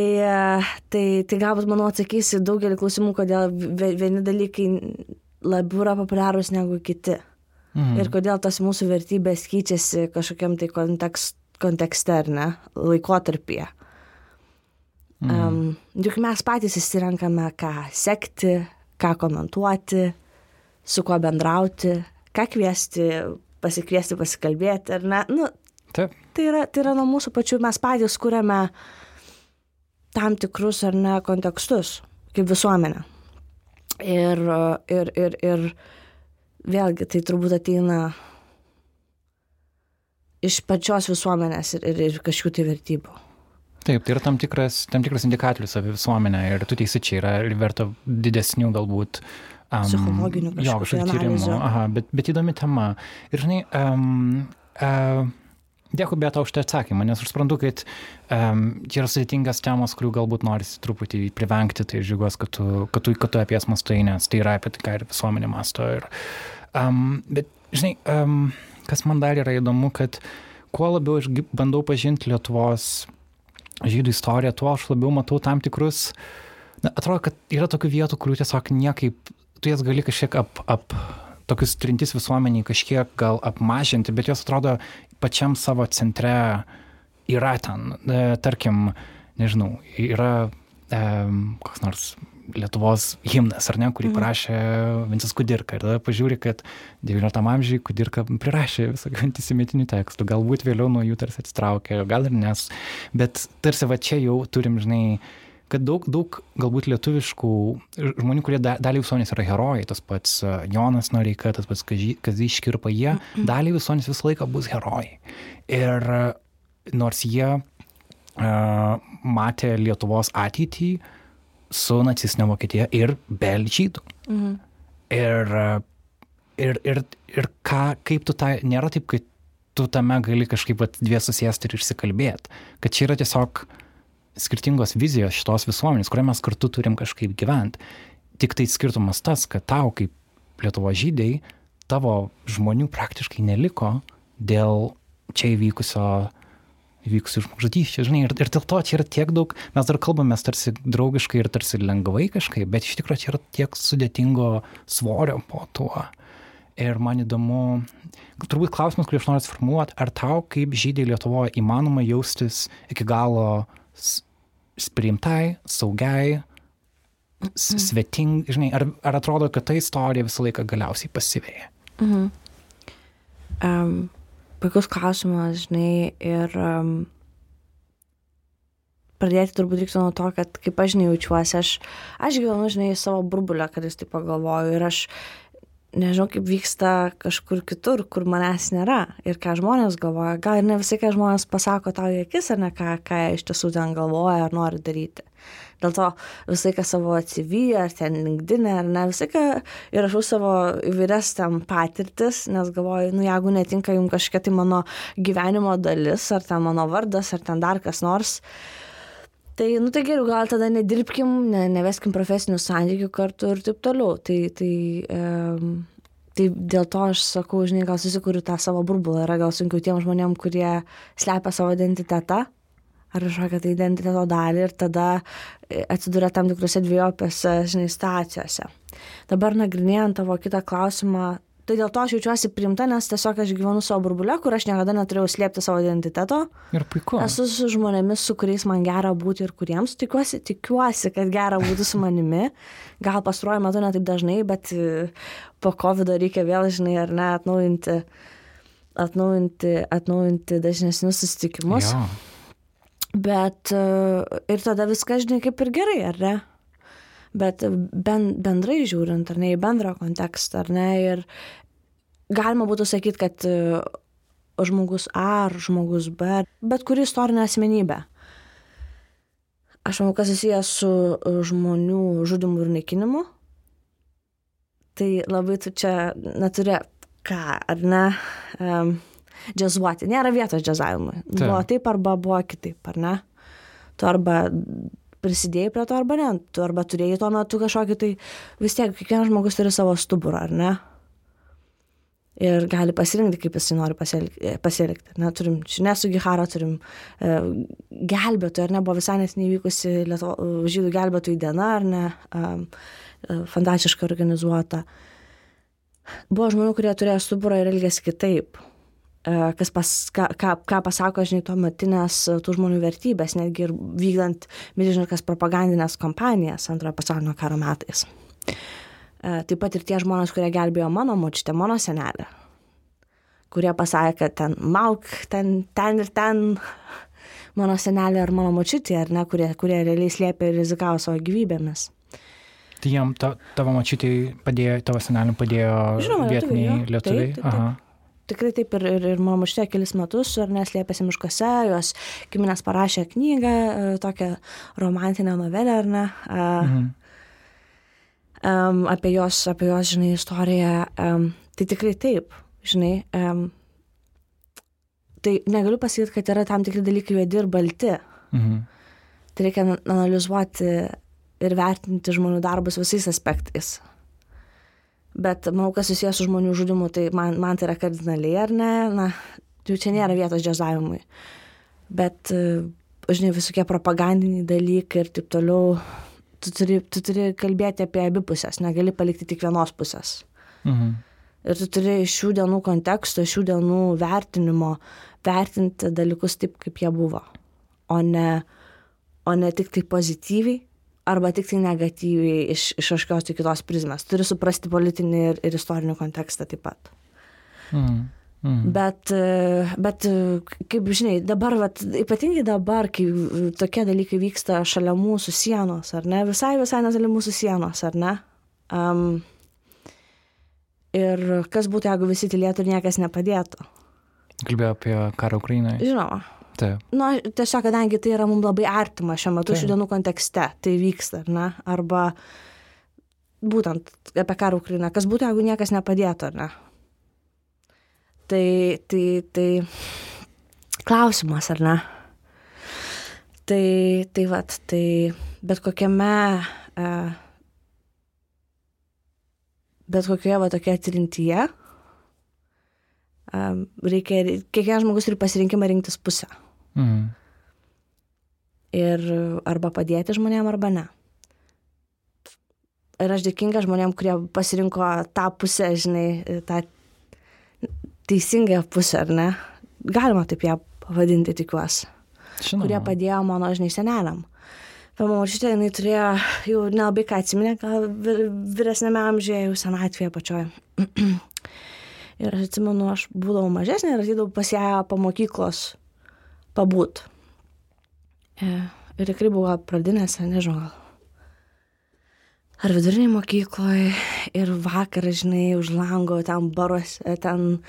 tai, tai galbūt, manau, atsakysi daugelį klausimų, kodėl vie- vieni dalykai labiau yra populiarūs negu kiti. Mm. Ir kodėl tos mūsų vertybės keičiasi kažkokiam tai kontekst, kontekste, ar ne, laikotarpyje. Mm. Um, juk mes patys įsirenkame, ką sekti, ką komentuoti, su kuo bendrauti, ką kviesti, pasikviesti, pasikalbėti, ar ne. Nu, Taip. tai yra, tai yra nuo mūsų pačių, mes patys kūrėme tam tikrus ar ne kontekstus, kaip visuomenė. Ir, ir, ir, ir vėlgi tai turbūt ateina iš pačios visuomenės ir, ir, ir kažkokių tai vertybių. Taip, tai yra tam tikras, tam tikras indikatorius apie visuomenę ir tu teisi, čia yra verta didesnių galbūt. Um, Psichologinių Jo, tyrimų. Aha, bet, bet įdomi tema. Ir žinai, um, uh, dėkui beata už tą atsakymą, nes aš suprantu, kad um, čia yra sudėtingas temos, kurių galbūt norisi truputį privengti, tai žiūrės, kad tu, kad tu, kad tu apie jas mastai, nes tai yra apie tai, ką ir visuomenė masto. Ir, um, bet, žinai, um, kas man dar yra įdomu, kad kuo labiau aš bandau pažinti Lietuvos žydų istoriją, tuo aš labiau matau tam tikrus, na, atrodo, kad yra tokių vietų, kurių tiesiog niekaip, tu jas gali kažkiek ap, ap tokius trintis visuomeniai kažkiek gal apmažinti, bet jos atrodo pačiam savo centre yra ten, e, tarkim, nežinau, yra e, koks nors Lietuvos himnas, ar ne, kurį Mhm. parašė Vincas Kudirka. Ir tada pažiūri, kad XIX amžiui Kudirka prirašė visokių antisemitinių tekstų. Galbūt vėliau nuo jų tarsi atsitraukė, gal ir nes. Bet tarsi va čia jau turim, žinai, kad daug, daug galbūt lietuviškų žmonių, kurie da, dalį visuomenės yra herojai, tas pats e, Jonas Noreika, tas pats Kazy- Kazys Škirpa, jie dalį visuomenės visą laiką bus herojai. Ir e, nors jie uh, matė Lietuvos ateitį su nacistinė Vokietija ir be žydų. Mhm. Ir, ir, ir, ir ką, kaip tu tą, nėra taip, kad tu tame gali kažkaip vat dvie susėsti ir išsikalbėti, kad čia yra tiesiog skirtingos vizijos šitos visuomenės, kurią mes kartu turim kažkaip gyventi. Tik tai skirtumas tas, kad tau kaip Lietuvo žydai, tavo žmonių praktiškai neliko dėl čia įvykusio įvykusių žmogžudysčių, žinai, ir, ir dėl to čia yra tiek daug, mes dar kalbame tarsi draugiškai ir tarsi lengvai kažkaip, bet iš tikrųjų čia yra tiek sudėtingo svorio po tuo. Ir man įdomu, turbūt klausimas, kurį aš noriu sformuoluoti, ar tau kaip žydai Lietuvoje įmanoma jaustis iki galo priimtai, saugiai, s- sveting, žinai, ar, ar atrodo, kad ta istorija visą laiką galiausiai pasivėja? Mhm. Um, puikus klausimas, žinai, ir um, pradėti turbūt reiktų nuo to, kad kaip aš žinai jaučiuosi, aš, aš gyvenu, žinai, savo burbulę, kad jis taip pagalvoju ir aš nežinau, kaip vyksta kažkur kitur, kur manęs nėra ir ką žmonės galvoja. Gal ir ne visai, ką žmonės pasako tau į akis, ar ne, ką, ką iš tiesų ten galvoja ar nori daryti. Dėl to visą laiką savo CV ar ten LinkedIn ar ne, visą laiką įrašau savo įvairias tam patirtis, nes galvoju, nu jeigu netinka jums kažkokia tai mano gyvenimo dalis, ar ten mano vardas, ar ten dar kas nors, tai, nu tai geriau, gal tada nedirbkim, ne, neveskim profesinių santykių kartu ir taip toliau. Tai, tai, um, tai dėl to aš sakau, žinai, gal susikuriu tą savo burbulą, yra gal sunkiau tiem žmonėm, kurie slepia savo identitetą ar kažkokią tai identiteto dalį ir tada e, atsiduria tam tikrose dviejopėse, žinai, situacijose. Dabar nagrinėjant tavo kitą klausimą, tai dėl to aš jaučiuosi priimta, nes tiesiog aš gyvenu savo burbulę, kur aš niekada neturėjau slėpti savo identiteto. Ir puiku. Esu su žmonėmis, su kuriais man gera būti ir kuriems tikiuosi, tikiuosi, kad gera būti su manimi. Gal pastaruoju metu ne taip dažnai, bet e, po COVID reikia vėl, žinai, ar ne, atnaujinti, atnaujinti, atnaujinti dažnesnius susitikimus. Jo. Bet e, ir tada viskas, žinai, kaip ir gerai, ar ne? Bet ben, bendrai žiūrint, ar ne, į bendrą kontekstą, ar ne, ir galima būtų sakyti, kad e, žmogus A ar žmogus B, bet kuri istorinė asmenybė. Aš manau, kas susijęs su e, žmonių žudimu ir naikinimu, tai labai tu čia neturi ką, ar ne, um, džiazuoti. Nėra vietos džiazavimui. Taip. Buvo taip arba buvo kitaip, ar ne? Tu arba prisidėjai prie to arba ne, tu arba turėjai tuo metu kažkokį tai, vis tiek kiekvienas žmogus turi savo stuburą, ar ne? Ir gali pasirinkti, kaip jisai nori pasielgti. pasielgti. Na, turim Šinesų Giharo, turim e, gelbėtojų, ar ne, buvo visai nes nevykusi Lietuvo, žydų gelbėtojų diena, ar ne, e, e, fantastiškai organizuota. Buvo žmonių, kurie turėjo stuburą ir elgėsi kitaip. E, kas pas, ką, ką, ką pasako, žinai, tuo metinės e, tų žmonių vertybės, netgi ir vykdant milžiniškas propagandinės kampanijas antrojo pasaulinio karo metais. E, Taip pat ir tie žmonės, kurie gelbėjo mano močiutę, mano senelę, kurie pasakė, kad ten mauk, ten, ten ir ten mano senelė ar mano močiutė, ar ne, kurie, kurie realiai slėpė ir rizikavo savo gyvybėmis. Tai jam ta, tavo mačiutai padėjo, tavo senelim padėjo Žinoma, lietuviai, vietiniai jo. lietuviai. Taip, taip, taip. Aha. Tikrai taip ir, ir, ir mano močiutė kelis metus, ar neslėpėsi miškuose, jos giminės parašė knygą, e, tokią romantinę novelę, ar ne, Mhm. um, apie jos, apie jos, žinai, istoriją. Um, tai tikrai taip, žinai. Um, tai negaliu pasakyti, kad yra tam tikri dalykai juodi ir balti. Mhm. Tai reikia na- analizuoti ir vertinti žmonių darbus visais aspektais. Bet manau, kas susijęs su žmonių žudimu, tai man, man tai yra kardinaliai, ar ne? Na, jau čia nėra vietos džiazavimui. Bet, e, žinai, visokie propagandiniai dalykai ir taip toliau, tu turi, tu turi kalbėti apie abi pusės, negali palikti tik vienos pusės. Mhm. Ir tu turi iš šių dienų konteksto, šių dienų vertinimo vertinti dalykus taip, kaip jie buvo, o ne, o ne tik tai pozityviai arba tik tai negatyviai iš, iš kažkokios tai kitos prizmės. Turi suprasti politinį ir, ir istorinį kontekstą taip pat. Mhm. Mhm. Bet, e, bet e, kaip žinai, dabar, vat, ypatingai dabar, kai tokie dalykai vyksta šalia mūsų sienos, ar ne, visai, visai netoli mūsų sienos, ar ne? Um, ir kas būtų, jeigu visi tylėtų ir niekas nepadėtų? Kalbėjau apie karą Ukrainoje. Žinoma. Taip. Na, tiesiog, kadangi tai yra mums labai artima šiuo metu, šių dienų kontekste, tai vyksta, ar ne? Arba būtent apie karą Ukrainą. Kas būtų, jeigu niekas nepadėtų, ar ne? Tai, tai, tai klausimas, ar ne? Tai, tai vad, tai bet kokiame, e, bet kokioje va tokia atrintyje, reikia, kiekvienas žmogus turi pasirinkimą rinktis pusę. Mhm. ir arba padėti žmonėm, arba ne. Ir aš dėkinga žmonėm, kurie pasirinko tą pusę, žinai, tą teisingą pusę, ar ne? Galima taip ją pavadinti, tikiuosi. Žinoma. Kurie padėjo mano, žinai, seneliam. Mano močiutė, jinai turėjo jau nelabai ką atsiminė, gal vyresnėme amžiuje, jau senatvėje pačioje. ir aš atsimenu, aš būdavau mažesnė ir ateidavau pas ją po mokyklos pabūt. E, Ir tikrai buvo pradinėse, nežinau. Ar viduriniai mokykloje ir vakar, žinai, už lango ten baruose, ten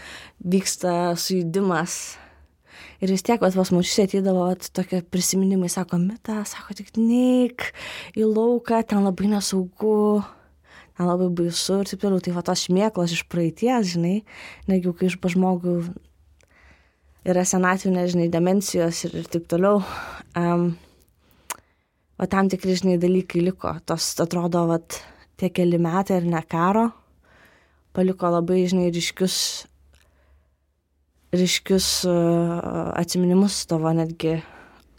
vyksta sujudimas. Ir vis tiek, vat, pas mučius atydavo vat, tokie prisiminimai, sako, mita, sako, tik neik į lauką, ten labai nesaugu, ten labai baisu ir taip toliau. Tai va tos šmėklos iš praeities, žinai, negi kai iš pažmogų yra senatvinė, žinai, demencijos ir, ir taip toliau. Um, o tam tikri, žinai, dalykai liko. Tos, atrodo, vat, tie keli metai ir ne karo, paliko labai, žinai, ryškius, ryškius uh, atsiminimus tavo netgi,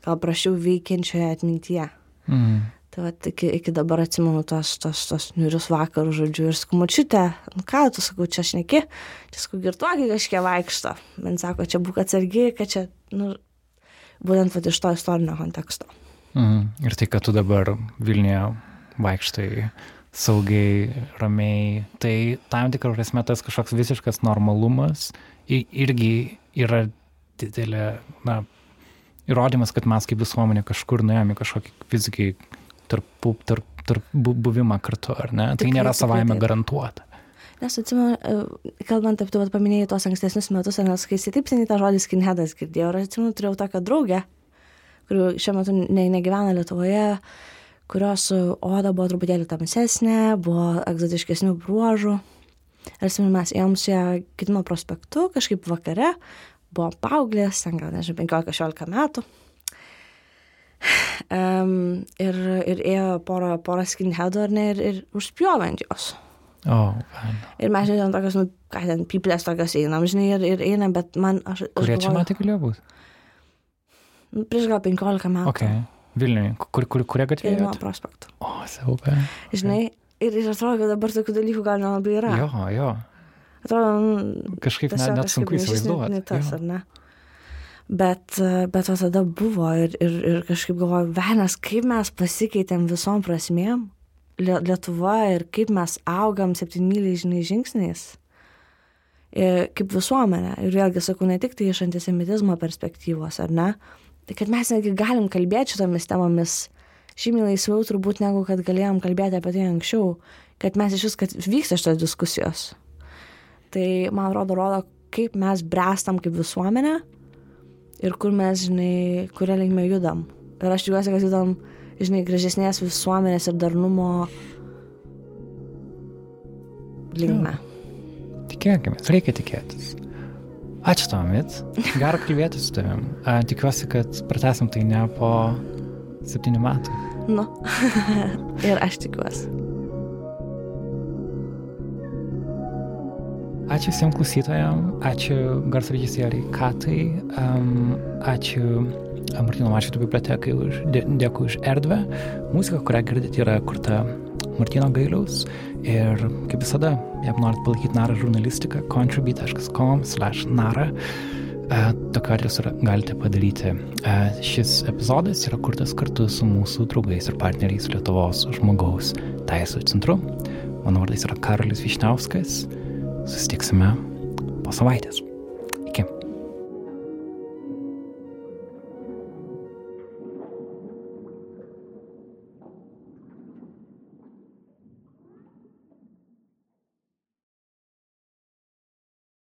gal prašiau veikiančioje atmintyje. Mhm. Tai va, iki, iki dabar atsimenu tos, tos, tos niurius vakarų žodžiu ir sakau, mačiute, nu ką tu sakau, čia šneki, čia sakau, girtuokai kažkiek vaikšto. Man sako, čia būk atsargi, kad čia, nu, būtent va, iš to istorinio konteksto. Mhm. Ir tai, kad tu dabar Vilniuje vaikštai saugiai, ramiai, tai tam tikrą prasme tas kažkoks visiškas normalumas irgi yra didelė, na, įrodymas, kad mes kaip visuomenė kažkur nuėjome kažkokį fizikai tarp, tarp, tarp buvimą kartu, ar ne? Tai tikrai, nėra savaime garantuota. Nes atsimenu, e, kalbant apie, tu paminėjai tos ankstesnius metus, nes kai taip seniai tą žodį skinhedas girdėjau, ir atsimenu, turėjau tokią draugę, kuri šiuo metu ne, negyvena Lietuvoje, kurios oda buvo truputėlį tamsesnė, buvo egzotiškesnių bruožų. Ir atsimenu, mes ėjom su ją Kitimo prospektu kažkaip vakare, buvo paauglės, ten gal, nežinau, 15-16 metų. Um, ir, ir ėjo pora, pora skinheadų ar ne, ir, ir užspjovant jos. O, oh, ir mes žinom tokios, nu, ką ten, piplės tokios einam, žinai, ir, ir einam, bet man aš... Kurie čia metai galėjo būti? Nu, prieš gal 15 metų. Okay. Vilniuje, kur, kur, kurie gatvė? Nuo prospektų. O, siaubė. Žinai, ir, ir atrodo, kad dabar tokių dalykų gal nelabai yra. Jo, jo. Atrodo, nu, kažkaip net, net sunku įsivaizduoti. Ne tas, jo. ar ne? Bet, bet o tada buvo ir, ir, ir kažkaip galvoju, Venas, kaip mes pasikeitėm visom prasmėm Lietuva ir kaip mes augam septynmyliai žinai žingsniais. Ir kaip visuomenė. Ir vėlgi sakau, ne tik tai iš antisemitizmo perspektyvos, ar ne? Tai kad mes netgi galim kalbėti šitomis temomis žymiai laisviau turbūt negu kad galėjom kalbėti apie tai anksčiau, kad mes iš vis, kad vyksta šitos diskusijos. Tai man atrodo, rodo, kaip mes brestam kaip visuomenė ir kur mes, žinai, kuria linkme judam. Ir aš tikiuosi, kad judam, žinai, gražesnės visuomenės ir darnumo linkme. Tikėkime, reikia tikėtis. Ačiū Tomit, gera kalbėti su tavim. Tikiuosi, kad pratesim tai ne po septynių metų. Nu, ir aš tikiuosi. Ačiū visiems klausytojams, ačiū garso režisieriai Katai, um, ačiū Martino Mašvito bibliotekai, už, dė, dėkui už erdvę. Muzika, kurią girdite, yra kurta Martino Gailiaus ir kaip visada, jeigu norit palaikyti narą žurnalistiką, contribute.com slash narą. Uh, tokiu adresu galite padaryti. Uh, šis epizodas yra kurtas kartu su mūsų draugais ir partneriais Lietuvos žmogaus teisų centru. Mano vardas yra Karolis Višniauskas. Susitiksime po savaitės.